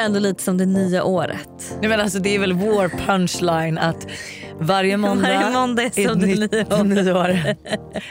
ändå lite som det nya året. Nej, men alltså, det är väl vår punchline att varje måndag, Varje måndag är som ett nytt nya nyår.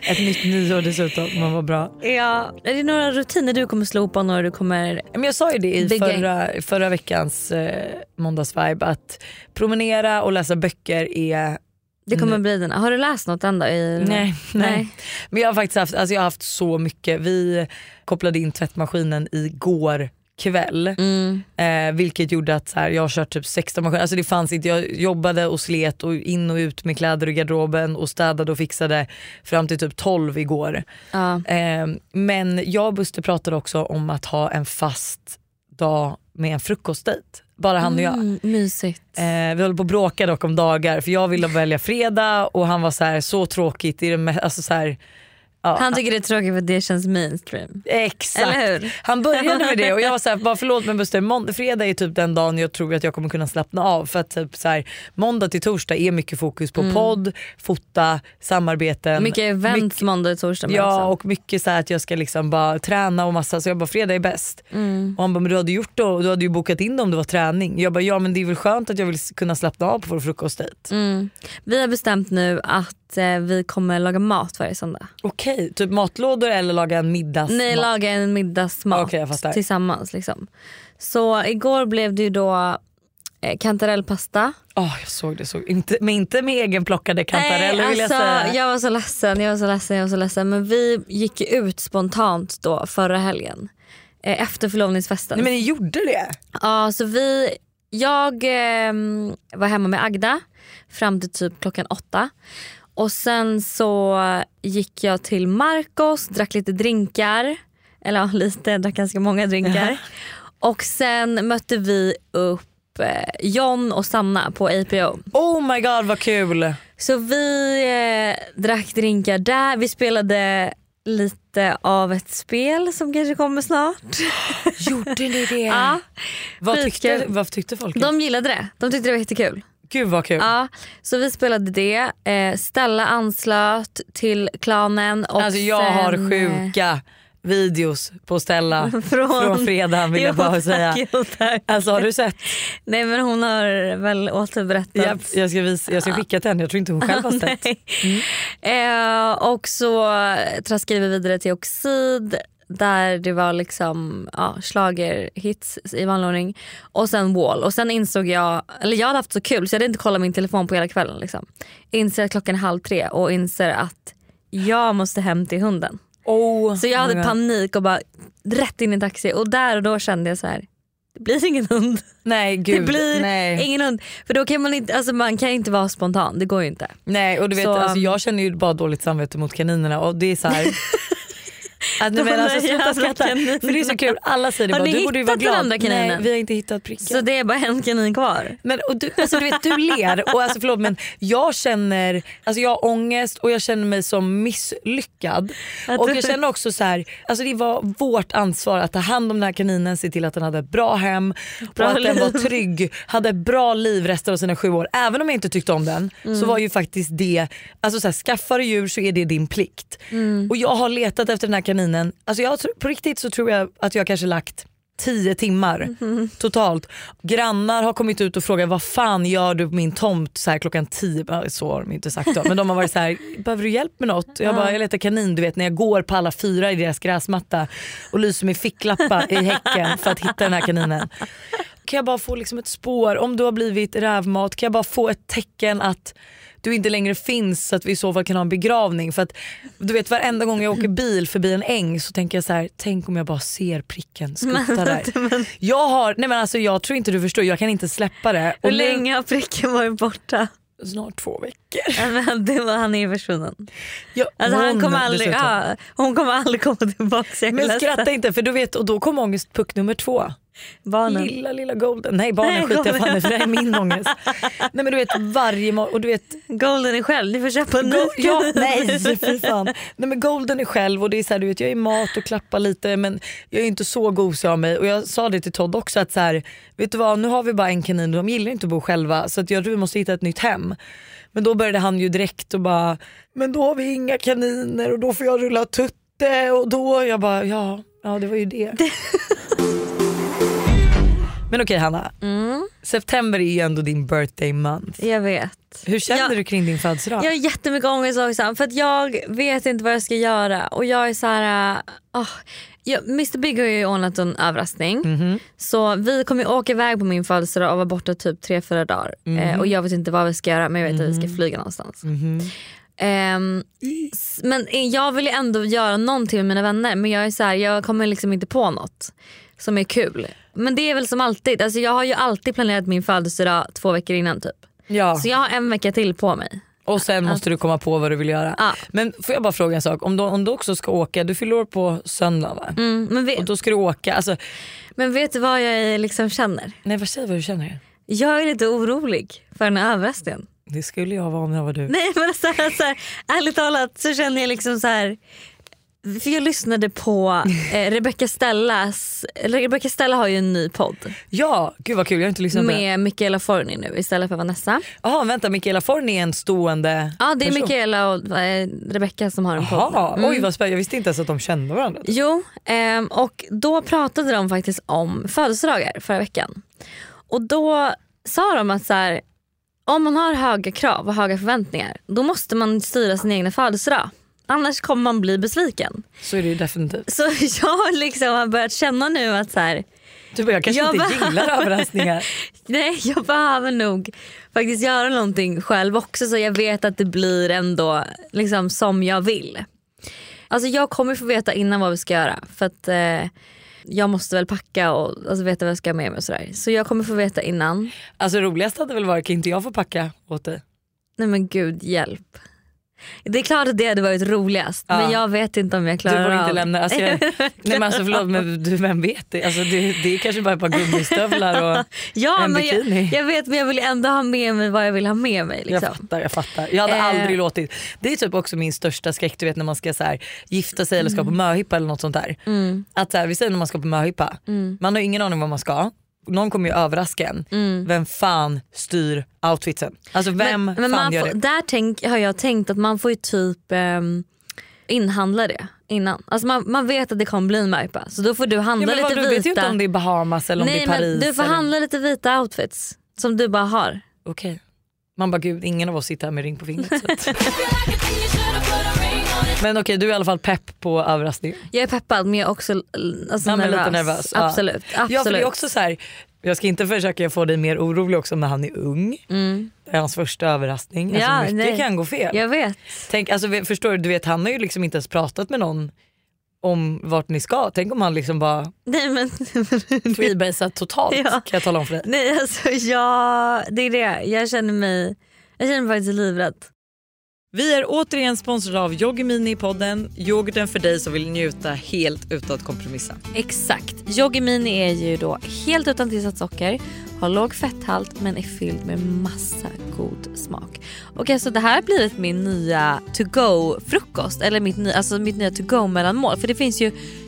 Ett nytt nyår dessutom. Man var bra. Ja. Är det några rutiner du kommer slå på när du kommer... Men jag sa ju det i förra, förra veckans eh, måndagsvibe att promenera och läsa böcker är Det kommer bli dina. Har du läst något än då? I... Nej, nej. Nej. Men jag har faktiskt haft, alltså jag har haft så mycket. Vi kopplade in tvättmaskinen igår kväll. Mm. Eh, vilket gjorde att så här, jag har kört typ 16 maskiner. Alltså det fanns inte, jag jobbade och slet och in och ut med kläder i garderoben och städade och fixade fram till typ 12 igår. Ja. Eh, men jag och Buster pratade också om att ha en fast dag med en frukostdejt. Bara han och jag. Mm, mysigt. Eh, vi håller på att bråka dock om dagar för jag ville välja fredag och han var så här så tråkigt. Är det alltså så här, ja, Han tycker det är tråkigt för det känns mainstream. Exakt. Han började med det och jag var såhär, bara förlåt men Buster, månd- fredag är typ den dagen jag tror att jag kommer kunna slappna av. För att typ så här, måndag till torsdag är mycket fokus på podd, fota, samarbeten. Mm. Mycket events måndag och torsdag Ja också. och mycket så att jag ska liksom bara träna och massa så jag bara fredag är bäst. Mm. Och han bara men du hade gjort det och du hade ju bokat in det om det var träning. Jag bara ja men det är väl skönt att jag vill kunna slappna av på vår frukostdejt. Mm. Vi har bestämt nu att eh, vi kommer laga mat varje söndag. Okej, typ matlådor eller laga en middagsmat? Nej, laga en middagsmat Okej, jag fattar. tillsammans. Liksom. Så igår blev det ju då eh, kantarellpasta. Åh, jag såg det, såg. Inte, men inte med egenplockade kantareller Nej, vill jag alltså, säga. jag var så ledsen, jag var så ledsen, jag var så ledsen. Men vi gick ju ut spontant då förra helgen. Eh, efter förlovningsfesten. Nej, men ni gjorde det? Ja, så vi, jag ehm, var hemma med Agda fram till typ klockan åtta. Och sen så gick jag till Marcos, drack lite drinkar. Eller ja, lite, jag drack ganska många drinkar. Och sen mötte vi upp eh, John och Sanna på APO. Oh my god vad kul! Så vi eh, drack drinkar där. Vi spelade lite av ett spel som kanske kommer snart. Gjorde ni det? Ja, vad, tyckte, vad tyckte folk? de gillade det. De tyckte det var jättekul. Gud vad kul. Ja, så vi spelade det. Eh, Stella anslöt till klanen. Och alltså jag sen, har eh, sjuka videos på Stella från, Från- fredagen vill jag Jo, bara säga. tack, jo, tack. Alltså har du sett? Nej men hon har väl återberättat. Jag, jag, ska, visa, jag ska skicka till henne, jag tror inte hon själv har sett. Nej. Eh, och så traskade vi vidare till Oxid där det var liksom ja, schlagerhits i vanlig ordning. Och sen Wall. Och sen insåg jag, eller jag hade haft så kul så jag hade inte kollat min telefon på hela kvällen. Liksom. Inser att klockan är halv tre och inser att jag måste hem till hunden. Oh, Så jag hade panik och bara rätt in i en taxi och där och då kände jag så här. Det blir ingen hund. Nej gud. det blir nej. ingen hund. För då kan man inte, alltså man kan inte vara spontan, det går ju inte. nej och du vet Så- alltså, jag känner ju bara dåligt samvete mot kaninerna och det är så här. Att, De men alltså, sluta skratta. För det är så kul, alla säger det Har bara, ni du borde ju vara hittat den glad. andra kaninen? Nej vi har inte hittat pricken. Så det är bara en kanin kvar. Men och du, alltså, du, vet, du ler och alltså, förlåt men jag känner, alltså, jag har ångest och jag känner mig som misslyckad. Att Och jag känner också så här, alltså det var vårt ansvar att ta hand om den här kaninen, se till att den hade ett bra hem Bra och att den var liv. trygg, hade ett bra liv resten av sina sju år. Även om jag inte tyckte om den Mm. så var ju faktiskt det, alltså så här, skaffar du djur så är det din plikt. Mm. Och jag har letat efter den här kaninen, alltså jag, på riktigt så tror jag att jag kanske lagt 10 timmar Mm. totalt. Grannar har kommit ut och frågat vad fan gör du på min tomt så här klockan 10? Ja, Så har de inte sagt då. Men de har varit så här, behöver du hjälp med något? Jag bara, jag letar kanin du vet när jag går på alla fyra i deras gräsmatta och lyser med ficklappar i häcken för att hitta den här kaninen. Kan jag bara få liksom ett spår om du har blivit rävmat? Kan jag bara få ett tecken att du inte längre finns så att vi i så fall kan ha en begravning. För att du vet varenda gång jag åker bil förbi en äng så tänker jag så här: tänk om jag bara ser pricken skutta där. Jag har, nej men alltså jag tror inte du förstår, jag kan inte släppa det. Hur länge har pricken varit borta? Snart två veckor. Ja, men det var, han är försvunnen. Ja, Alltså, han hon kommer aldrig, dessutom. ja, hon kommer aldrig komma tillbaka. Men skratta inte för du vet, och då kom ångestpuck nummer två. Barnen. Lilla lilla golden. Nej barnen Nej, skiter jag fan i för det här är min ångest. Nej men du vet varje morgon och du vet Golden är själv, ni får köpa en ny. Go- ja, nej för fan. Nej men Golden är själv och det är så här, du vet jag är mat och klappar lite men jag är inte så gosig av mig och jag sa det till Todd också att så här, vet du vad nu har vi bara en kanin och de gillar inte att bo själva så att jag tror vi måste hitta ett nytt hem. Men då började han ju direkt och bara, men då har vi inga kaniner och då får jag rulla tutte och då, jag bara ja, ja det var ju det. Men okej Hanna, Mm, september är ju ändå din birthday month. jag vet. Hur känner Jag- du kring din födelsedag? Jag har jättemycket ångest också för att jag vet inte vad jag ska göra och jag är så här. Uh, jag, Mr Big har ju ordnat en överraskning Mhm. så vi kommer ju åka iväg på min födelsedag och vara borta typ tre fyra dagar eh, och jag vet inte vad vi ska göra men jag vet att vi ska flyga någonstans. Mhm. S- men jag vill ju ändå göra någonting med mina vänner men jag är så här, jag kommer liksom inte på något som är kul. Men det är väl som alltid, alltså jag har ju alltid planerat min födelsedag två veckor innan typ. Ja. Så jag har en vecka till på mig. Och sen måste du komma på vad du vill göra. Ja. Men får jag bara fråga en sak, om du, om du också ska åka, du fyller år på söndag va? Mm, men, Och vet, då ska du åka, alltså, men vet du vad jag liksom känner? nej vad säger vad du känner? Jag är lite orolig för den här överraskningen. Det skulle jag vara om jag var du. Nej men så här, så här, ärligt talat så känner jag liksom så här. För jag lyssnade på eh, Rebecca Stellas, Rebecca Stella har ju en ny podd Ja, gud vad kul jag har inte lyssnat på den. med Michaela Forni nu istället för Vanessa. Jaha vänta, Michaela Forni är en stående Ja det är person. Michaela och eh, Rebecca som har en podd. Jaha, Mm. oj vad spännande, jag visste inte ens att de kände varandra. Jo, ehm, och då pratade de faktiskt om födelsedagar förra veckan. Och då sa de att så här, om man har höga krav och höga förväntningar då måste man styra sin egna födelsedag. Annars kommer man bli besviken. Så är det ju definitivt. Så jag liksom har börjat känna nu att så här, Du bara, jag kanske Jag inte gillar överraskningar. nej jag behöver nog faktiskt göra någonting själv också så jag vet att det blir ändå liksom som jag vill. Alltså jag kommer få veta innan vad vi ska göra för att eh, jag måste väl packa och alltså, veta vad jag ska ha med mig och sådär. Så jag kommer få veta innan. Alltså roligast hade väl varit, kan inte jag få packa åt dig? Nej men gud hjälp. Det är klart att det hade varit roligast Ja. men jag vet inte om jag Du klarar av inte lämna, alltså jag, nej men alltså förlåt men du, vem vet det? Alltså det, det är kanske bara ett par gummistövlar och Ja en men jag, bikini. jag vet men jag vill ändå ha med mig vad jag vill ha med mig. Jag Liksom. fattar, jag fattar. Jag hade Eh. aldrig låtit, det är typ också min största skräck du vet när man ska så här, gifta sig eller ska på möhippa eller något sånt där. Mm. Att så här, vi säger när man ska på möhippa, Mm. man har ingen aning vad man ska. Någon kommer ju överraska en. Mm. Vem fan styr outfitsen? Alltså vem men, fan men man gör får, det? Där tänk, har jag tänkt att man får ju typ ehm, inhandla det innan. Alltså man, man vet att det kommer bli en möhippa så då får du Ja, handla vad, lite du vita. vet ju inte om det är Bahamas eller om Nej det är Paris. men du får eller... handla lite vita outfits som du bara har. Okej. Man bara gud ingen av oss sitter här med ring på fingret. Men okej du är i alla fall pepp på överraskning. Jag är peppad men jag är också alltså, Ja, men nervös. lite nervös, ja. Absolut. absolut. Ja för det är också så här, jag ska inte försöka få dig mer orolig också när han är ung. mm. Det är hans första överraskning. Alltså, Ja, mycket nej. kan gå fel. Jag vet. Tänk, alltså, förstår du, du vet, han har ju liksom inte ens pratat med någon om vart ni ska. Tänk om han liksom bara Nej men freebasat totalt Ja. kan jag tala om för dig. Nej alltså jag, det är det. Jag känner mig, jag känner mig faktiskt livrädd. Vi är återigen sponsrade av Yoggi Mini i podden. Yoghurten för dig som vill njuta helt utan att kompromissa. Exakt. Yoggi Mini är ju då helt utan tillsatt socker, har låg fetthalt men är fylld med massa god smak. Och alltså det här har blivit min nya to go frukost eller mitt, ny, alltså mitt nya to go mellanmål för det finns ju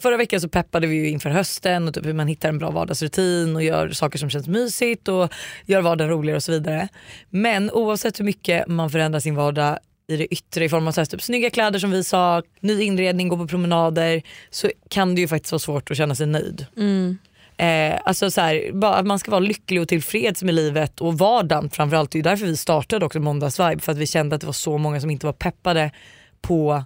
Förra veckan så peppade vi ju inför hösten och typ hur man hittar en bra vardagsrutin och gör saker som känns mysigt och gör vardagen roligare och så vidare. Men oavsett hur mycket man förändrar sin vardag i det yttre i form av så här, typ, snygga kläder som vi sa, ny inredning, gå på promenader så kan det ju faktiskt vara svårt att känna sig nöjd. Eh, alltså så här, bara att man ska vara lycklig och tillfreds med livet och vardagen framförallt. Det är därför vi startade också Måndagsvibe för att vi kände att det var så många som inte var peppade på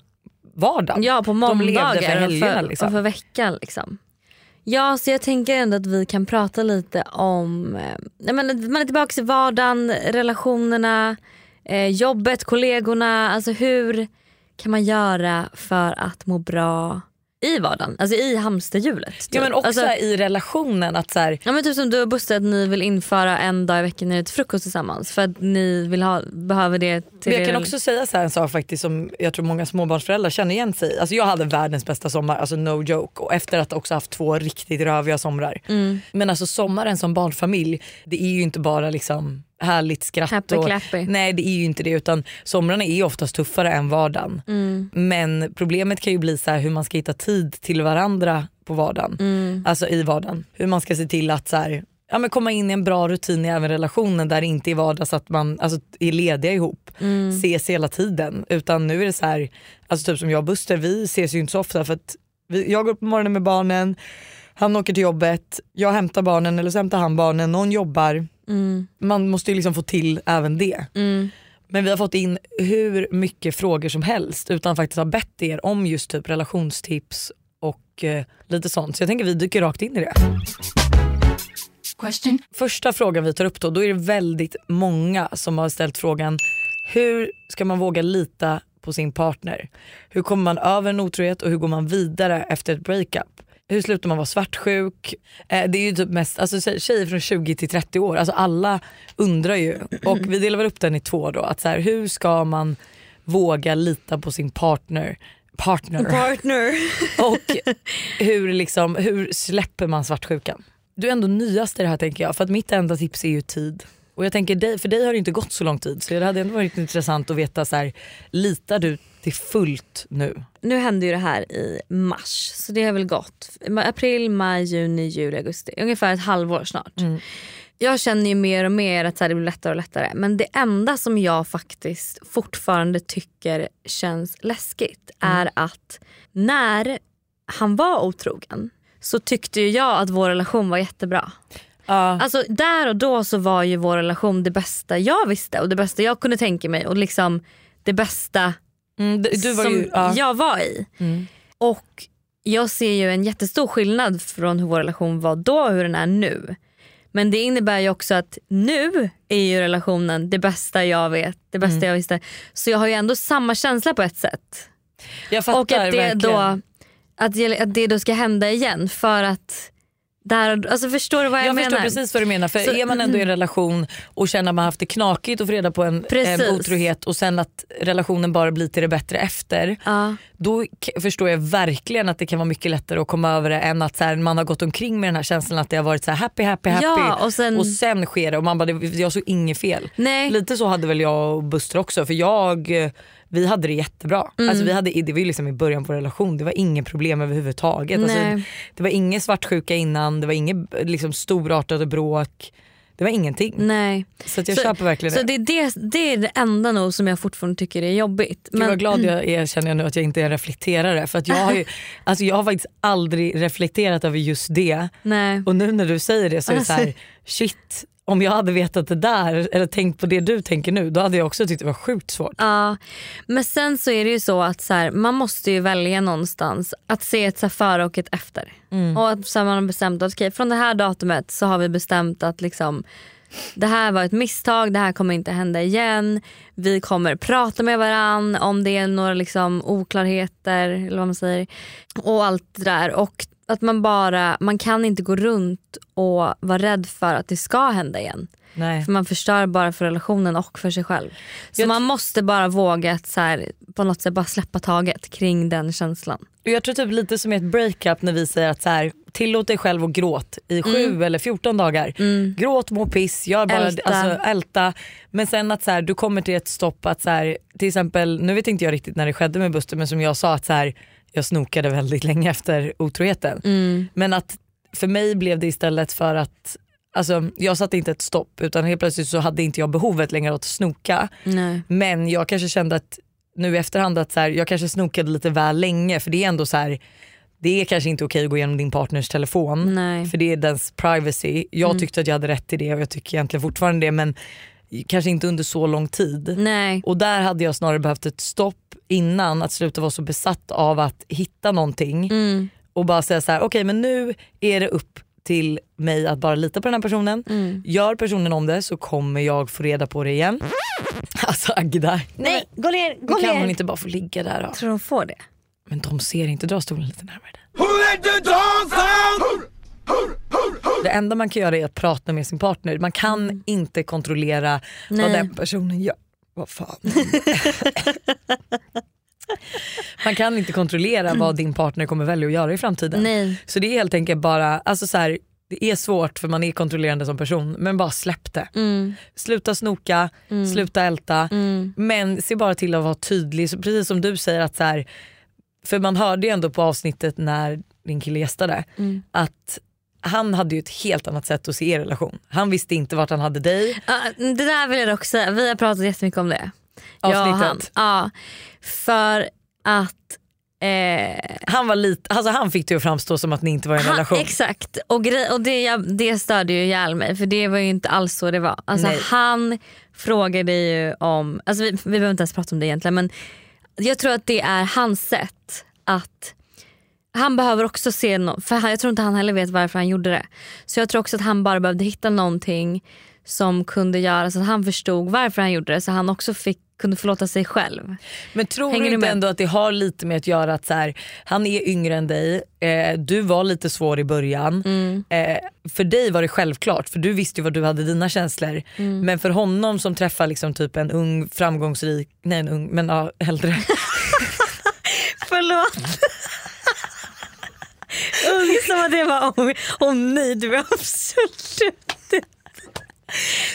vardagen. Ja på De levde måndagar för och, för, liksom. och för veckan. Liksom. Ja så jag tänker ändå att vi kan prata lite om, eh, men man är tillbaka i vardagen, relationerna, eh, jobbet, kollegorna. Alltså hur kan man göra för att må bra i vardagen? Alltså i hamsterhjulet. Ja typ. men också alltså, i relationen att så här, Ja men typ som du och Buster att ni vill införa en dag i veckan när ni äter frukost tillsammans för att ni vill ha, behöver det till Men jag kan er- också säga så en sak faktiskt som jag tror många småbarnsföräldrar känner igen sig i. Alltså jag hade världens bästa sommar, alltså no joke. Och efter att också haft två riktigt röviga somrar. Mm. Men alltså sommaren som barnfamilj, det är ju inte bara liksom härligt skratt. Happy och, clappy. Nej det är ju inte det utan somrarna är ju oftast tuffare än vardagen. Mm. Men problemet kan ju bli så hur man ska hitta tid till varandra på vardagen. Mm. Alltså i vardagen. Hur man ska se till att så här, ja, men komma in i en bra rutin i även relationen där det inte är vardag så att man alltså, är lediga ihop. Mm. Ses hela tiden. Utan nu är det så här, alltså typ som jag och Buster vi ses ju inte så ofta för att vi, jag går upp på morgonen med barnen, han åker till jobbet, jag hämtar barnen eller så hämtar han barnen, någon jobbar. Mm. Man måste ju liksom få till även det. Mm. Men vi har fått in hur mycket frågor som helst utan faktiskt ha bett er om just typ relationstips och eh, lite sånt. Så jag tänker vi dyker rakt in i det. Question. Första frågan vi tar upp då, då är det väldigt många som har ställt frågan hur ska man våga lita på sin partner? Hur kommer man över en otrohet och hur går man vidare efter ett breakup? Hur slutar man vara svartsjuk? Eh, det är ju typ mest alltså, tje- tjejer från 20 till 30 år, alltså alla undrar ju. Och vi delar väl upp den i två då. Att så här, hur ska man våga lita på sin partner? Partner. Partner. Och hur, liksom, hur släpper man svartsjukan? Du är ändå nyast i det här tänker jag för att mitt enda tips är ju tid. Och jag tänker dig, för dig har det inte gått så lång tid så det hade ändå varit intressant att veta så här, litar du till fullt nu? Nu hände ju det här i mars så det har väl gått april, maj, juni, juli, augusti. Ungefär ett halvår snart. Jag känner ju mer och mer att så det blir lättare och lättare. Men det enda som jag faktiskt fortfarande tycker känns läskigt är att när han var otrogen så tyckte jag att vår relation var jättebra. Ja. Alltså där och då så var ju vår relation det bästa jag visste och det bästa jag kunde tänka mig och liksom det bästa Mm, du, du var som ju, ja. jag var i. Mm. Och jag ser ju en jättestor skillnad från hur vår relation var då och hur den är nu. Men det innebär ju också att nu är ju relationen det bästa jag vet, det bästa Mm. jag visste. Så jag har ju ändå samma känsla på ett sätt. jag fattar och att det, verkligen. då, att, det, att det då ska hända igen för att där, alltså förstår du vad jag, Jag menar? förstår precis vad du menar för Så- är man ändå i en relation och känner att man haft det knakigt och får reda på en, Precis. en otrohet och sen att relationen bara blir till det bättre efter. Ja. Då förstår jag verkligen att det kan vara mycket lättare att komma över det än att så här, man har gått omkring med den här känslan att det har varit så här happy happy happy Ja, och sen- och sen sker det och man bara det, jag såg inget fel. Nej. Lite så hade väl jag och Buster också för jag vi hade det jättebra. Mm. Alltså vi hade, det var ju liksom i början på vår relation, det var inget problem överhuvudtaget. Alltså, det var ingen svartsjuka innan, det var inget liksom, storartade bråk. det var ingenting. Nej. Så att jag köper verkligen så det. det, det, det är det enda nog som jag fortfarande tycker är jobbigt. Gud vad glad jag är känner jag nu att jag inte är en reflekterare för att jag har, ju, alltså jag har faktiskt aldrig reflekterat över just det. Nej. Och nu när du säger det så är det så här, Alltså- shit om jag hade vetat det där eller tänkt på det du tänker nu då hade jag också tyckt det var sjukt svårt. Ja, men sen så är det ju så att så här, man måste ju välja någonstans att se ett så före och ett efter. Och att så här, man har bestämt att okej, från det här datumet så har vi bestämt att liksom, det här var ett misstag, det här kommer inte hända igen. Vi kommer prata med varann om det är några liksom oklarheter eller vad man säger. Och allt det där. Och att man bara, man kan inte gå runt och vara rädd för att det ska hända igen. Nej. För man förstör bara för relationen och för sig själv. Så Jag man måste bara våga att så här, på något sätt bara släppa taget kring den känslan. Jag tror typ lite som i ett breakup när vi säger att så här, tillåt dig själv att gråt i sju eller 14 dagar. Gråt, må piss, gör bara Älta. Alltså, älta. Men sen att så här, du kommer till ett stopp att så här, till exempel, nu vet inte jag riktigt när det skedde med Buster men som jag sa att så här, jag snokade väldigt länge efter otroheten. Men att för mig blev det istället för att Alltså, jag satte inte ett stopp utan helt plötsligt så hade inte jag behovet längre att snoka. Nej. Men jag kanske kände att nu i efterhand att så här, jag kanske snokade lite väl länge för det är ändå så här, det är kanske inte okej att gå igenom din partners telefon Nej. för det är dens privacy. Jag tyckte att jag hade rätt till det och jag tycker egentligen fortfarande det men kanske inte under så lång tid. Nej. Och där hade jag snarare behövt ett stopp innan att sluta vara så besatt av att hitta någonting Mm. och bara säga så här: okej men nu är det upp till mig att bara lita på den här personen. Mm. Gör personen om det så kommer jag få reda på det igen. Alltså Agda, Nej, gå ner, gå kan ner. hon inte bara få ligga där då? Tror de får det? Men de ser inte, dra stolen lite närmare. Who let the dogs out? Det enda man kan göra är att prata med sin partner. Man kan Mm. inte kontrollera vad Nej. den personen gör. Vad fan. man kan inte kontrollera vad din partner kommer välja att göra i framtiden. Nej. Så det är helt enkelt bara, alltså så här, det är svårt för man är kontrollerande som person men bara släpp det. Mm. Sluta snoka, sluta älta men se bara till att vara tydlig. Så precis som du säger att så här, för man hörde ju ändå på avsnittet när din kille gästade att han hade ju ett helt annat sätt att se er relation. Han visste inte vart han hade dig. Ja, det där vill jag dock säga, vi har pratat jättemycket om det. Han. Avsnittet. Ja, för att eh, Han, var lite, alltså han fick det att framstå som att ni inte var i en Han, relation. exakt, och, grej, och det, det störde ju ihjäl mig för det var ju inte alls så det var. Alltså, Nej. han frågade ju om, alltså vi, vi behöver inte ens prata om det egentligen men jag tror att det är hans sätt att han behöver också se något, för han, jag tror inte han heller vet varför han gjorde det. Så jag tror också att han bara behövde hitta någonting som kunde göra så att han förstod varför han gjorde det så han också fick, kunde förlåta sig själv. Men tror Hänger du du inte med? ändå att det har lite med att göra att så här, han är yngre än dig, eh, du var lite svår i början. Mm. Eh, för dig var det självklart för du visste ju vad du hade dina känslor. Mm. Men för honom som träffar liksom typ en ung framgångsrik, nej en ung men ja, äldre. Förlåt. Ung som att det var om, om nej du är absolut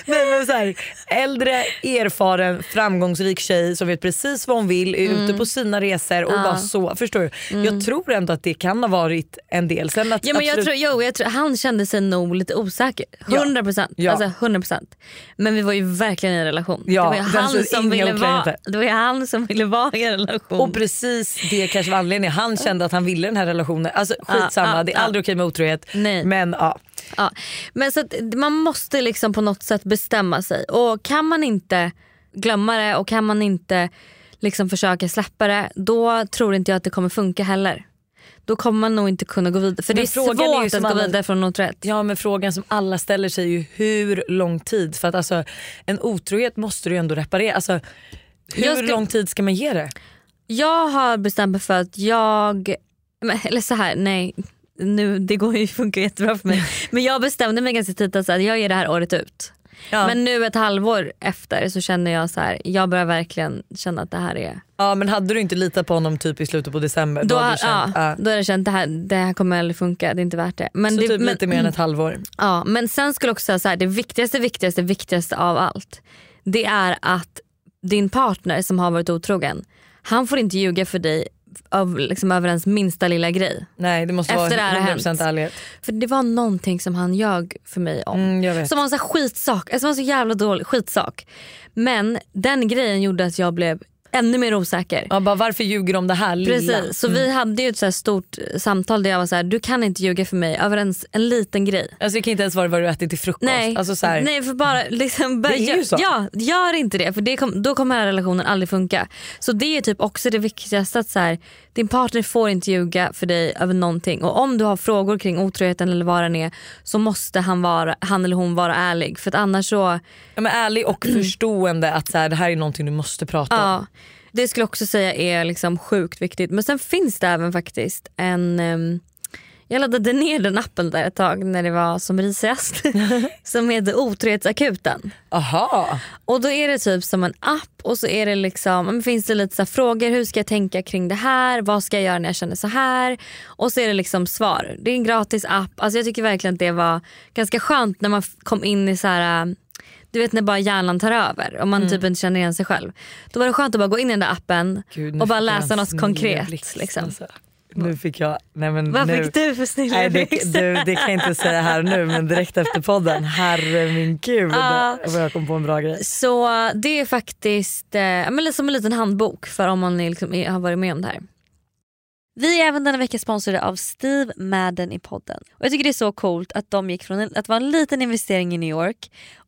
nej, men så här, äldre, erfaren, framgångsrik tjej som vet precis vad hon vill, är ute på sina resor och Mm. Ja. Mm. bara så. Förstår du? Jag tror ändå att det kan ha varit en del. Sen att Ja, men jag absolut- tror, jo, jag tror, han kände sig nog lite osäker. 100 procent. Ja. Alltså, 100%. Men vi var ju verkligen i en relation. Ja, det, var han som ville vara, det var ju han som ville vara i en relation. Och precis det kanske var anledningen. Han kände att han ville den här relationen. Alltså skitsamma, ja, det är aldrig okej med otrohet. Nej. Men ja. Ja. Men så man måste liksom på något sätt bestämma sig. Och kan man inte glömma det och kan man inte liksom försöka släppa det då tror inte jag att det kommer funka heller. Då kommer man nog inte kunna gå vidare. För Men det är frågan är ju svårt att gå vidare från otrohet. ja men frågan som alla ställer sig är ju hur lång tid? För att alltså en otrohet måste du ju ändå reparera. Alltså, hur ska- lång tid ska man ge det? Jag har bestämt mig för att jag, eller så här, nej nu, det går ju funkar jättebra för mig. Men jag bestämde mig ganska tidigt att jag ger det här året ut. Ja. Men nu ett halvår efter så känner jag så här, jag börjar verkligen känna att det här är ja men hade du inte litat på honom typ i slutet på december då, hade har- du känt, ja, ja. då har jag känt det här, det här kommer aldrig funka, det är inte värt det. Men, Så det, typ men, lite mer än ett halvår. Ja, men sen skulle jag också säga så här, det viktigaste, viktigaste, viktigaste av allt. Det är att din partner som har varit otrogen, han får inte ljuga för dig av, liksom, över ens minsta lilla grej. Nej det måste Efter det vara har 100% hänt. ärlighet. För det var någonting som han ljög för mig om. Mm, jag vet. Som var en sån skitsak, alltså, som var så jävla dålig skitsak. Men den grejen gjorde att jag blev ännu mer osäker. Ja, bara, varför ljuger de om det här lilla? Precis, så vi hade ju ett så stort samtal där jag var så här: du kan inte ljuga för mig över en, en liten grej. Alltså det kan inte ens vara vad du ätit till frukost. Nej, Alltså, så här, nej för bara liksom, bara, så. Ja, gör inte det för det kom, då kommer den här relationen aldrig funka. Så det är typ också det viktigaste att så här, din partner får inte ljuga för dig över någonting och om du har frågor kring otroheten eller vad den är så måste han, vara, han eller hon vara ärlig för att annars så ja, men ärlig och förstående att så här, det här är någonting du måste prata om. Det skulle jag också säga är liksom sjukt viktigt. Men sen finns det även faktiskt en... ehm, jag laddade ner den appen där ett tag när det var som risigast. som heter Otrohetsakuten. Aha. Och då är det typ som en app och så är det liksom, men finns det lite så frågor. Hur ska jag tänka kring det här? Vad ska jag göra när jag känner så här? Och så är det liksom svar. Det är en gratis app. Alltså jag tycker verkligen att det var ganska skönt när man kom in i så här du vet när bara hjärnan tar över och man typ inte känner igen sig själv. Då var det skönt att bara gå in i den där appen Gud, och bara läsa något konkret. blixt, Liksom. alltså. Nu fick jag, nej men Vad nu, fick du för snille Nej, det, du, det kan jag inte säga här nu men direkt efter podden, herre min gud Ja. vad jag kom på en bra grej. Så det är faktiskt eh, men som en liten handbok för om man liksom, är, har varit med om det här. Vi är även denna vecka sponsrade av Steve Madden i podden. Och Jag tycker det är så coolt att de gick från en- att vara en liten investering i New York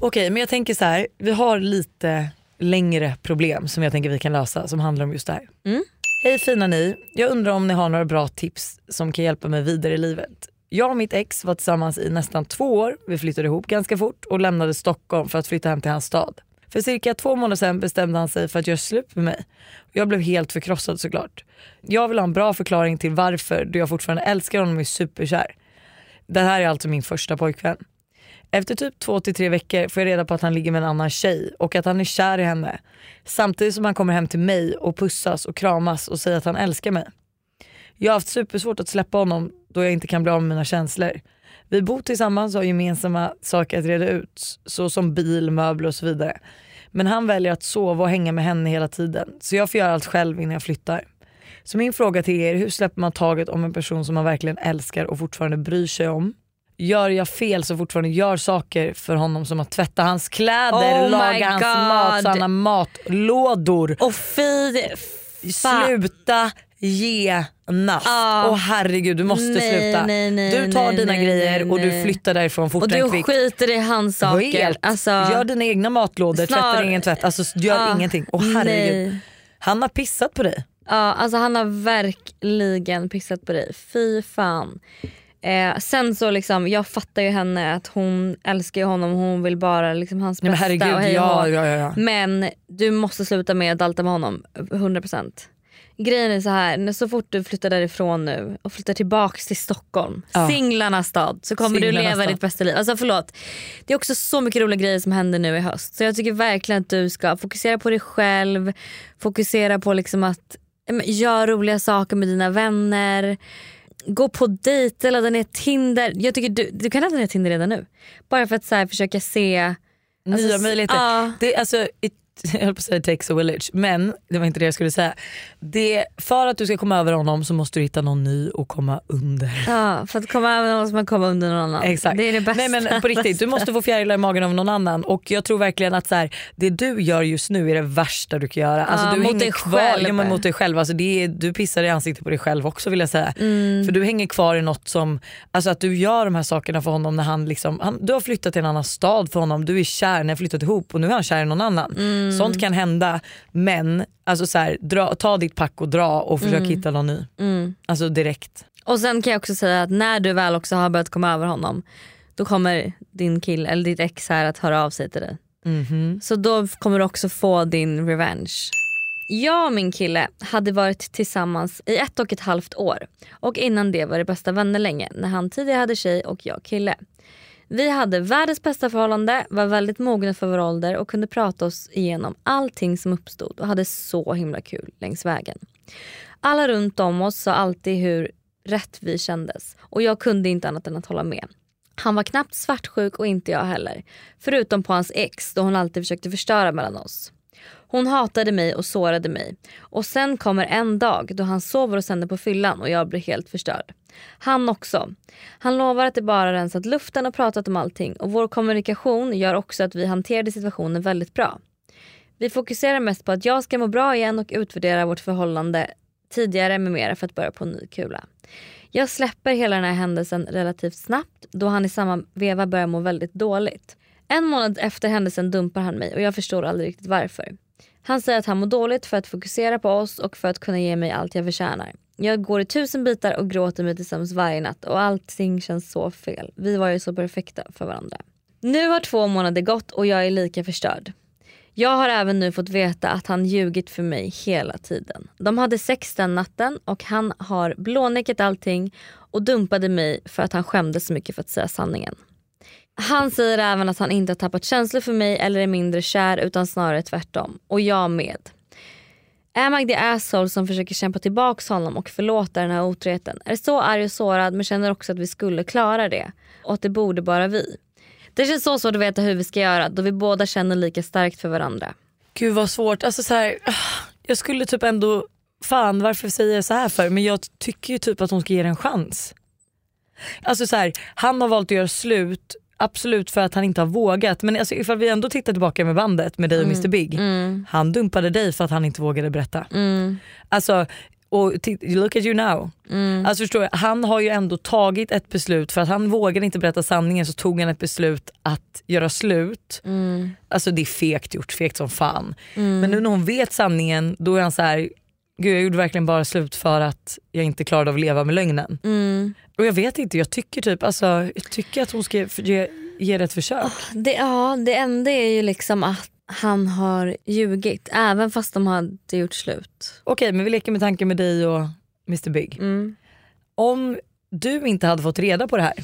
Okej men jag tänker så här, vi har lite längre problem som jag tänker vi kan lösa som handlar om just det här. Hej fina ni, jag undrar om ni har några bra tips som kan hjälpa mig vidare i livet. Jag och mitt ex var tillsammans i nästan två år, vi flyttade ihop ganska fort och lämnade Stockholm för att flytta hem till hans stad. För cirka två månader sedan bestämde han sig för att göra slut med mig. Jag blev helt förkrossad såklart. Jag vill ha en bra förklaring till varför då jag fortfarande älskar honom och är superkär. Det här är alltså min första pojkvän. Efter typ två till tre veckor får jag reda på att han ligger med en annan tjej och att han är kär i henne. Samtidigt som han kommer hem till mig och pussas och kramas och säger att han älskar mig. Jag har haft supersvårt att släppa honom då jag inte kan bli av med mina känslor. Vi bor tillsammans och har gemensamma saker att reda ut, så som bil, möbler och så vidare. Men han väljer att sova och hänga med henne hela tiden, så jag får göra allt själv innan jag flyttar. Så min fråga till er, hur släpper man taget om en person som man verkligen älskar och fortfarande bryr sig om? Gör jag fel så fortfarande gör saker för honom som att tvätta hans kläder, Oh laga hans God. mat så han har matlådor. Och fy. Sluta genast. Ja. Åh herregud du måste Nej, sluta. nej, nej, du tar dina grejer och du flyttar därifrån Och fortare än du kvickt. skiter i hans saker. Helt. Alltså, Gör dina egna matlådor, Snar- tvätta din egen tvätt. Alltså gör Ja, ingenting. Åh herregud. Han har pissat på dig. Ja, alltså han har verkligen pissat på dig. Fy fan. Eh, sen så liksom, jag fattar ju henne att hon älskar honom, hon vill bara liksom hans Nej, men bästa. herregud, och hej och ja, ja, ja, ja. Men du måste sluta med att dalta med honom, 100%. grejen är så här, så fort du flyttar därifrån nu och flyttar tillbaks till Stockholm, Ja. singlarnas stad, så kommer du Singlarnas leva stad. ditt bästa liv. Alltså förlåt. Det är också så mycket roliga grejer som händer nu i höst. Så jag tycker verkligen att du ska fokusera på dig själv, fokusera på liksom att men, göra roliga saker med dina vänner. Gå på dejter, ladda ner Tinder. Jag tycker du, du kan ladda ner Tinder redan nu. Bara för att så här, försöka se Alltså, Nya s- möjligheter. ja. Det, är alltså, jag höll på att säga a village men det var inte det jag skulle säga. Det, för att du ska komma över honom så måste du hitta någon ny och komma under. Ja, för att komma över någon måste man komma under någon annan. Exakt. Det är det bästa. Nej men på riktigt, du måste få fjärilar i magen av någon annan och jag tror verkligen att så här, det du gör just nu är det värsta du kan göra. Alltså, Ja, du mot dig kvar, själv. Ja, men mot dig själv. Alltså, det är, du pissar i ansiktet på dig själv också vill jag säga. Mm. För du hänger kvar i något som, alltså att du gör de här sakerna för honom när han liksom, han, du har flyttat till en annan stad för honom, du är kär, ni har flyttat ihop och nu är han kär i någon annan. Mm. Sånt kan hända men alltså så här, dra, ta ditt pack och dra och försök Mm. hitta någon ny. Alltså direkt. Och sen kan jag också säga att när du väl också har börjat komma över honom då kommer din kille eller ditt ex här att höra av sig till dig. Mhm. Så då kommer du också få din revenge. Jag och min kille hade varit tillsammans i ett och ett halvt år och innan det var det bästa vänner länge när han tidigare hade tjej och jag kille. Vi hade världens bästa förhållande, var väldigt mogna för vår ålder och kunde prata oss igenom allting som uppstod och hade så himla kul längs vägen. Alla runt om oss sa alltid hur rätt vi kändes och jag kunde inte annat än att hålla med. Han var knappt svartsjuk och inte jag heller. Förutom på hans ex då hon alltid försökte förstöra mellan oss. Hon hatade mig och sårade mig. Och sen kommer en dag då han sover och sänder på fyllan och jag blir helt förstörd. Han också. Han lovar att det bara rensat luften och pratat om allting och vår kommunikation gör också att vi hanterade situationen väldigt bra. Vi fokuserar mest på att jag ska må bra igen och utvärdera vårt förhållande tidigare med mera för att börja på en ny kula. Jag släpper hela den här händelsen relativt snabbt då han i samma veva börjar må väldigt dåligt. En månad efter händelsen dumpar han mig och jag förstår aldrig riktigt varför. Han säger att han mår dåligt för att fokusera på oss och för att kunna ge mig allt jag förtjänar. Jag går i tusen bitar och gråter mig till sömns varje natt och allting känns så fel. Vi var ju så perfekta för varandra. Nu har två månader gått och jag är lika förstörd. Jag har även nu fått veta att han ljugit för mig hela tiden. De hade sex den natten och han har blånekat allting och dumpade mig för att han skämdes så mycket för att säga sanningen. Han säger även att han inte har tappat känslor för mig eller är mindre kär utan snarare tvärtom. Och jag med. Är Mag the asshole som försöker kämpa tillbaka honom och förlåta den här otroheten? Är så arg och sårad men känner också att vi skulle klara det. Och att det borde bara vi. Det känns så svårt att veta hur vi ska göra då vi båda känner lika starkt för varandra. Gud vad svårt. Alltså så här, ah, jag skulle typ ändå, fan varför säger jag så här för? Men jag tycker ju typ att hon ska ge det en chans. Alltså så här, han har valt att göra slut, absolut för att han inte har vågat. Men alltså, ifall vi ändå tittar tillbaka med bandet med dig och Mr Big. Han dumpade dig för att han inte vågade berätta. Alltså, och look at you now. Alltså förstår du, han har ju ändå tagit ett beslut för att han vågade inte berätta sanningen så tog han ett beslut att göra slut. Alltså det är fegt gjort, fegt som fan. Men nu när hon vet sanningen då är han så här. Gud jag gjorde verkligen bara slut för att jag inte klarade av att leva med lögnen. Och jag vet inte, jag tycker typ alltså, jag tycker att hon ska ge, ge det ett försök. Det, ja, det enda är ju liksom att han har ljugit även fast de hade gjort slut. Okej men vi leker med tanken med dig och Mr Big. Om du inte hade fått reda på det här,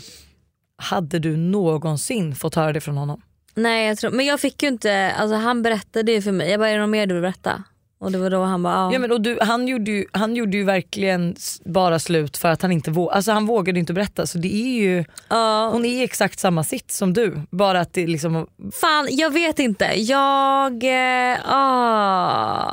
hade du någonsin fått höra det från honom? Nej jag tror, men jag fick ju inte, alltså han berättade ju för mig. Jag bara är det något mer du vill berätta? Och det var då han bara ja. Ja, men, och du, han, gjorde ju, han gjorde ju verkligen bara slut för att han inte vågade, alltså han vågade inte berätta så det är ju, ja. hon är i exakt samma sitt som du. Bara att det liksom, Fan jag vet inte. Jag... Ah.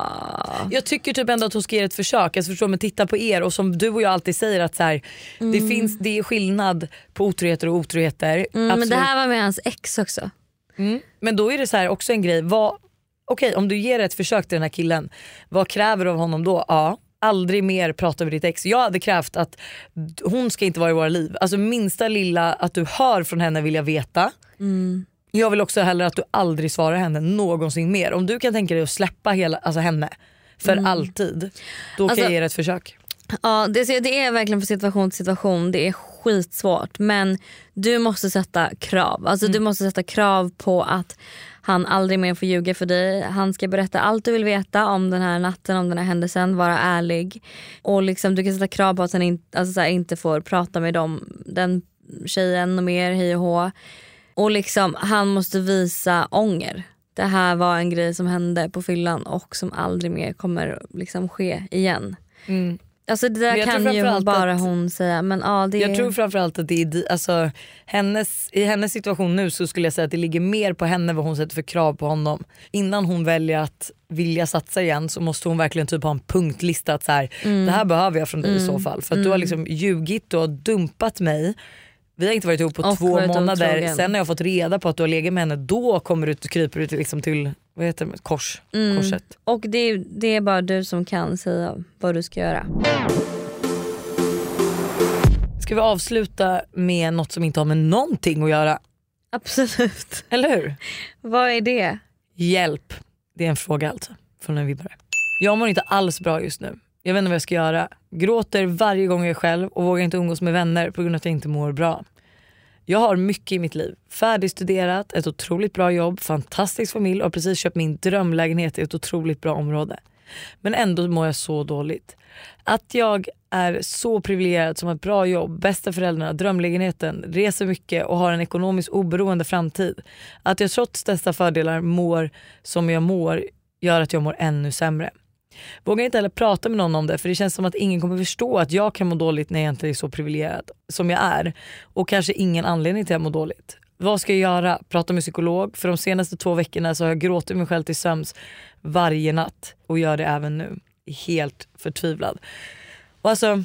jag tycker typ ändå att hon ska ge ett försök. Alltså förstår, men titta på er och som du och jag alltid säger att så här, det, finns, det är skillnad på otroheter och otroheter. Mm, men det här var med hans ex också. Mm. Men då är det så här också en grej. Vad, okej om du ger ett försök till den här killen, vad kräver du av honom då? Ja, aldrig mer prata med ditt ex. Jag hade krävt att hon ska inte vara i våra liv. Alltså minsta lilla att du hör från henne vill jag veta. Jag vill också hellre att du aldrig svarar henne någonsin mer. Om du kan tänka dig att släppa hela, alltså henne för alltid, då kan Alltså- jag ge det ett försök. Ja, det, det är verkligen från situation till situation. Det är skitsvårt men du måste sätta krav. Alltså Mm. Du måste sätta krav på att han aldrig mer får ljuga för dig. Han ska berätta allt du vill veta om den här natten, om den här händelsen. Vara ärlig. Och liksom, du kan sätta krav på att han in, alltså så här, inte får prata med dem, den tjejen och mer, hej och hå. Och liksom, han måste visa ånger. Det här var en grej som hände på fyllan och som aldrig mer kommer liksom ske igen. Alltså det där jag kan ju bara att- hon säga men ja det Jag tror framförallt att det är, alltså, hennes, i hennes situation nu så skulle jag säga att det ligger mer på henne vad hon sätter för krav på honom. Innan hon väljer att vilja satsa igen så måste hon verkligen typ ha en punktlista att så här, det här behöver jag från dig i så fall. För att du har liksom ljugit, du har dumpat mig. Vi har inte varit ihop på Och två månader. otrogen. Sen när jag fått reda på att du har legat med henne då kommer du, kryper du liksom till vad heter det, kors, korset. Och det, det är bara du som kan säga vad du ska göra. Ska vi avsluta med något som inte har med någonting att göra? Absolut. Eller hur? Vad är det? Hjälp. Det är en fråga alltså. Från en vibbare. Jag mår inte alls bra just nu. Jag vet inte vad jag ska göra. Gråter varje gång jag är själv och vågar inte umgås med vänner på grund av att jag inte mår bra. Jag har mycket i mitt liv. Färdigstuderat, ett otroligt bra jobb, fantastisk familj och har precis köpt min drömlägenhet i ett otroligt bra område. Men ändå mår jag så dåligt. Att jag är så privilegierad som har ett bra jobb, bästa föräldrarna, drömlägenheten, reser mycket och har en ekonomiskt oberoende framtid. Att jag trots dessa fördelar mår som jag mår gör att jag mår ännu sämre. Vågar inte heller prata med någon om det för det känns som att ingen kommer förstå att jag kan må dåligt när jag inte är så privilegierad som jag är. Och kanske ingen anledning till att jag mår dåligt. Vad ska jag göra? Prata med psykolog? För de senaste två veckorna så har jag gråtit mig själv till sömns varje natt och gör det även nu. Helt förtvivlad. Och alltså,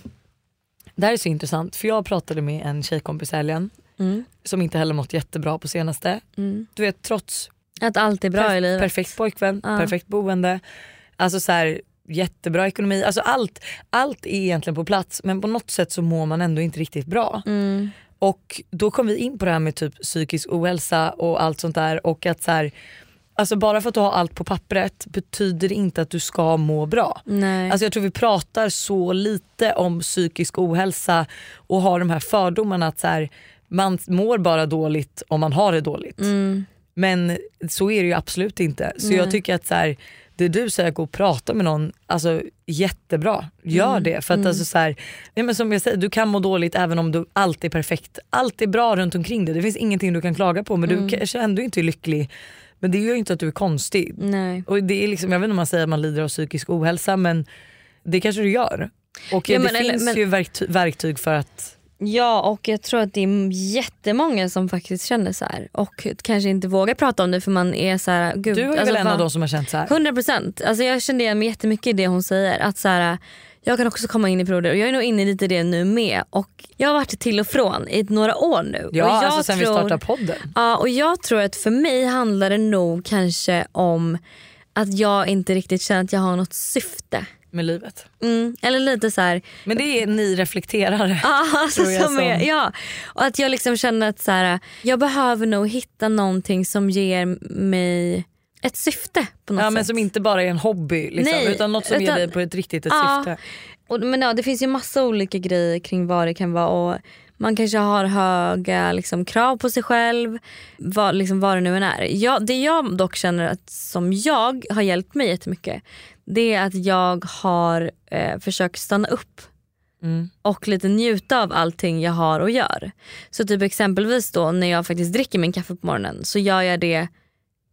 det här är så intressant för jag pratade med en tjejkompis helgen Mm. som inte heller mått jättebra på senaste. Mm. Du vet trots Att allt är bra perf- i livet. perfekt pojkvän, Ja. perfekt boende, alltså så här, jättebra ekonomi. Alltså allt, allt är egentligen på plats men på något sätt så mår man ändå inte riktigt bra. Mm. Och då kom vi in på det här med typ psykisk ohälsa och allt sånt där och att så här, alltså bara för att du har allt på pappret betyder det inte att du ska må bra. Nej. Alltså jag tror vi pratar så lite om psykisk ohälsa och har de här fördomarna att så här, man mår bara dåligt om man har det dåligt. mm. Men så är det ju absolut inte. Så jag tycker att så här, det du säger att gå och prata med någon, alltså jättebra. Gör Mm. det. För att alltså så här, nej men som jag säger, du kan må dåligt även om du allt är perfekt. Allt är bra runt omkring dig. Det finns ingenting du kan klaga på men Mm. du kanske ändå inte är lycklig. Men det gör ju inte att du är konstig. Nej. Och det är liksom, jag vet inte om man säger att man lider av psykisk ohälsa men det kanske du gör. Och Ja, det men eller- finns men- ju verkty- verktyg för att Ja och jag tror att det är jättemånga som faktiskt känner så här och kanske inte vågar prata om det för man är så här, gud, du är alltså, väl en av de som har känt så här. 100% alltså jag kände igen mig jättemycket i det hon säger. Att så här, jag kan också komma in i perioder och jag är nog inne lite i det nu med. Och jag har varit till och från i några år nu. Ja och jag alltså sen vi tror- startade podden. Ja och jag tror att för mig handlar det nog kanske om att jag inte riktigt känner att jag har något syfte. Med livet. Mm, eller lite så här, Men det är ni reflekterare. Ja, alltså jag som är, ja. Och att jag liksom känner att så här, jag behöver nog hitta någonting som ger mig ett syfte på något Ja, sätt. men som inte bara är en hobby liksom, Nej, utan något som ger utan- dig på ett riktigt ett Ja. syfte. och, men ja, det finns ju massa olika grejer kring vad det kan vara. Och man kanske har höga liksom, krav på sig själv, vad, liksom, vad det nu än är. Jag, det jag dock känner att som jag har hjälpt mig jättemycket det är att jag har eh, försökt stanna upp Mm. och lite njuta av allting jag har och gör. Så typ exempelvis då när jag faktiskt dricker min kaffe på morgonen så gör jag det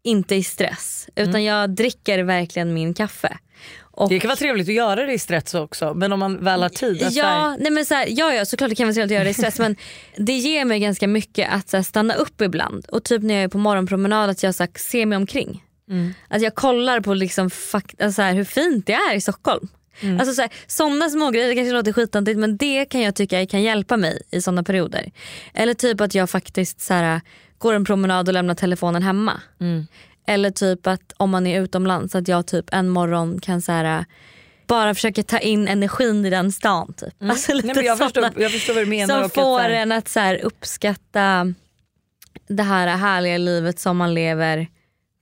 inte i stress utan jag dricker verkligen min kaffe. Och Det kan vara trevligt att göra det i stress också men om man väl har tid. att så här- Ja, nej men så här, ja, ja såklart det kan vara trevligt att göra det i stress men det ger mig ganska mycket att här, stanna upp ibland och typ när jag är på morgonpromenad att jag så här, ser mig omkring. Mm. Att jag kollar på liksom, alltså, så här, hur fint det är i Stockholm. Mm. Alltså, så här, sådana små grejer, det kanske låter skitantigt men det kan jag tycka kan hjälpa mig i sådana perioder. Eller typ att jag faktiskt så här, går en promenad och lämnar telefonen hemma. Mm. Eller typ att om man är utomlands att jag typ en morgon kan så här, bara försöka ta in energin i den stan. Typ. Alltså Mm. Nej, men jag, förstår, jag förstår vad du menar. som att får här- en att så uppskatta det här härliga livet som man lever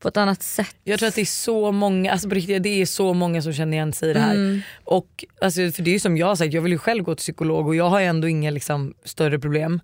på ett annat sätt. Jag tror att det är så många, alltså på riktigt, det är så många som känner igen sig i det här. Mm. Och alltså, för det är ju som jag har sagt, jag vill ju själv gå till psykolog och jag har ju ändå inga liksom, större problem.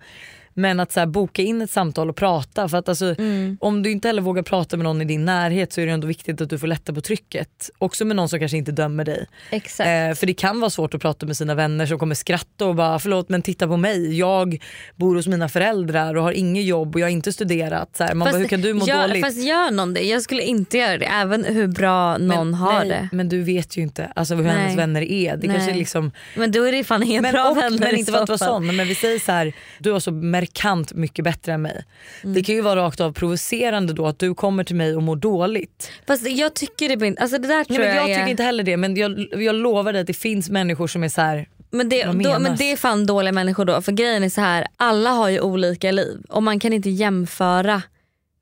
Men att så här, boka in ett samtal och prata. För att alltså, Mm. Om du inte heller vågar prata med någon i din närhet så är det ändå viktigt att du får lätta på trycket. Också med någon som kanske inte dömer dig. Exakt. Eh, för det kan vara svårt att prata med sina vänner som kommer skratta och bara förlåt men titta på mig. Jag bor hos mina föräldrar och har inget jobb och jag har inte studerat. Så här, man bara, hur kan du må gör, dåligt? Fast gör någon det? Jag skulle inte göra det även hur bra någon men, har nej, det. Men du vet ju inte alltså, hur Nej. hennes vänner är. Det kanske är liksom, Men då är det fan inga men, bra och, vänner men inte för att vara sån men vi säger så här, du har så markant mycket bättre än mig. Mm. Det kan ju vara rakt av provocerande då att du kommer till mig och mår dåligt. Fast jag tycker det alltså det där Nej, tror men jag, jag är, tycker inte heller det men jag, jag lovar dig att det finns människor som är så här. men det, då, men det är fan dåliga människor då. För grejen är så här, alla har ju olika liv och man kan inte jämföra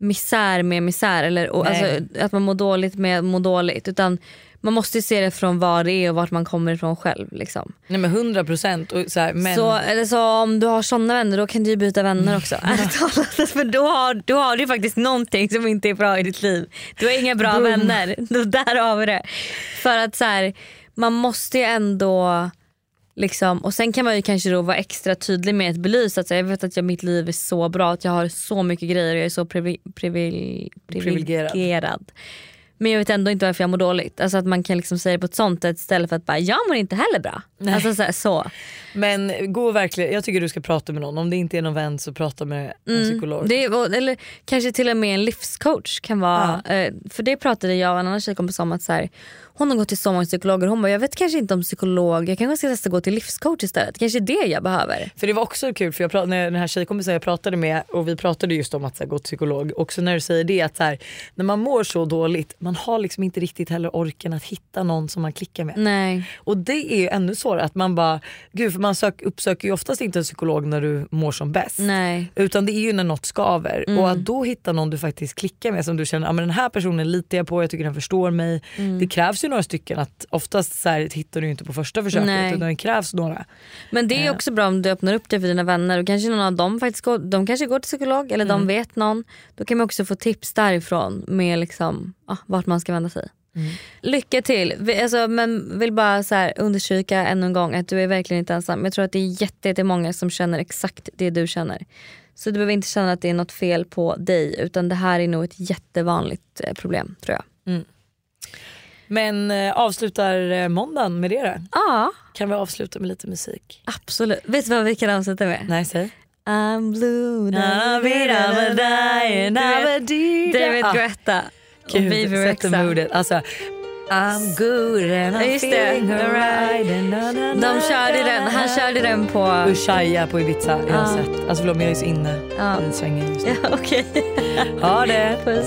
misär med misär eller och, alltså, att man mår dåligt med att må dåligt. Utan man måste ju se det från vad det är och vart man kommer ifrån själv. Liksom. Nej men 100 procent. Men... Så, eller så om du har såna vänner då kan du ju byta vänner också. Talat. För då har, då har du faktiskt någonting som inte är bra i ditt liv. Du har inga bra Boom. vänner. Där har vi det. För att så här, man måste ju ändå Liksom, och sen kan man ju kanske då vara extra tydlig med att belysa att så jag vet att jag, mitt liv är så bra, att jag har så mycket grejer och jag är så privi, privil, Privilegierad. Men jag vet ändå inte varför jag mår dåligt. Alltså att man kan liksom säga det på ett sånt sätt istället för att bara jag mår inte heller bra. Nej. Alltså så, här, så. Men gå verkligen, jag tycker du ska prata med någon. Om det inte är någon vän så prata med en psykolog. Mm. Det, är- eller kanske till och med en livscoach kan vara. Eh, för det pratade jag och en annan tjejkompis om att så här, hon har gått till så många psykologer. Hon bara jag vet kanske inte om psykolog, jag kanske ska testa gå till livscoach istället. Kanske det jag behöver. För det var också kul för jag pratade, när den här tjejkompisen jag pratade med och vi pratade just om att här, gå till psykolog. Också när du säger det att så här, när man mår så dåligt man har liksom inte riktigt heller orken att hitta någon som man klickar med. Nej. Och det är ju ännu svårare att man bara, gud för man sök, uppsöker ju oftast inte en psykolog när du mår som bäst. Nej. Utan det är ju när något skaver. Mm. Och att då hitta någon du faktiskt klickar med som du känner, ah, men den här personen litar jag på, jag tycker den förstår mig. Mm. Det krävs ju några stycken, att oftast så här, hittar du inte på första försöket Nej. utan det krävs några. Men det är också bra om du öppnar upp det för dina vänner och kanske någon av dem faktiskt går, de kanske går till psykolog eller de vet någon. Då kan man också få tips därifrån med liksom, ah, vart man ska vända sig. Lycka till. Vi, alltså, men vill bara så här understryka ännu en gång att du är verkligen inte ensam. Jag tror att det är jätte- jättemånga som känner exakt det du känner. Så du behöver inte känna att det är något fel på dig utan det här är nog ett jättevanligt eh, problem tror jag. Men eh, avslutar eh, måndagen med det då? Ja Kan vi avsluta med lite musik? absolut. Vet du vad vi kan avsluta med? Nej säg. I'm blue, I'm a dying, I'm a dying. David Ah. Guetta och Gud, Baby moodet. Alltså, I'm good and I'm Just det, feeling alright. De körde den, han körde den på... Ushuaia på Ibiza, jag har Ja. sett. Alltså förlåt men jag är så inne Ja. i svängen just nu. Ja, Okej, Ha det! puss.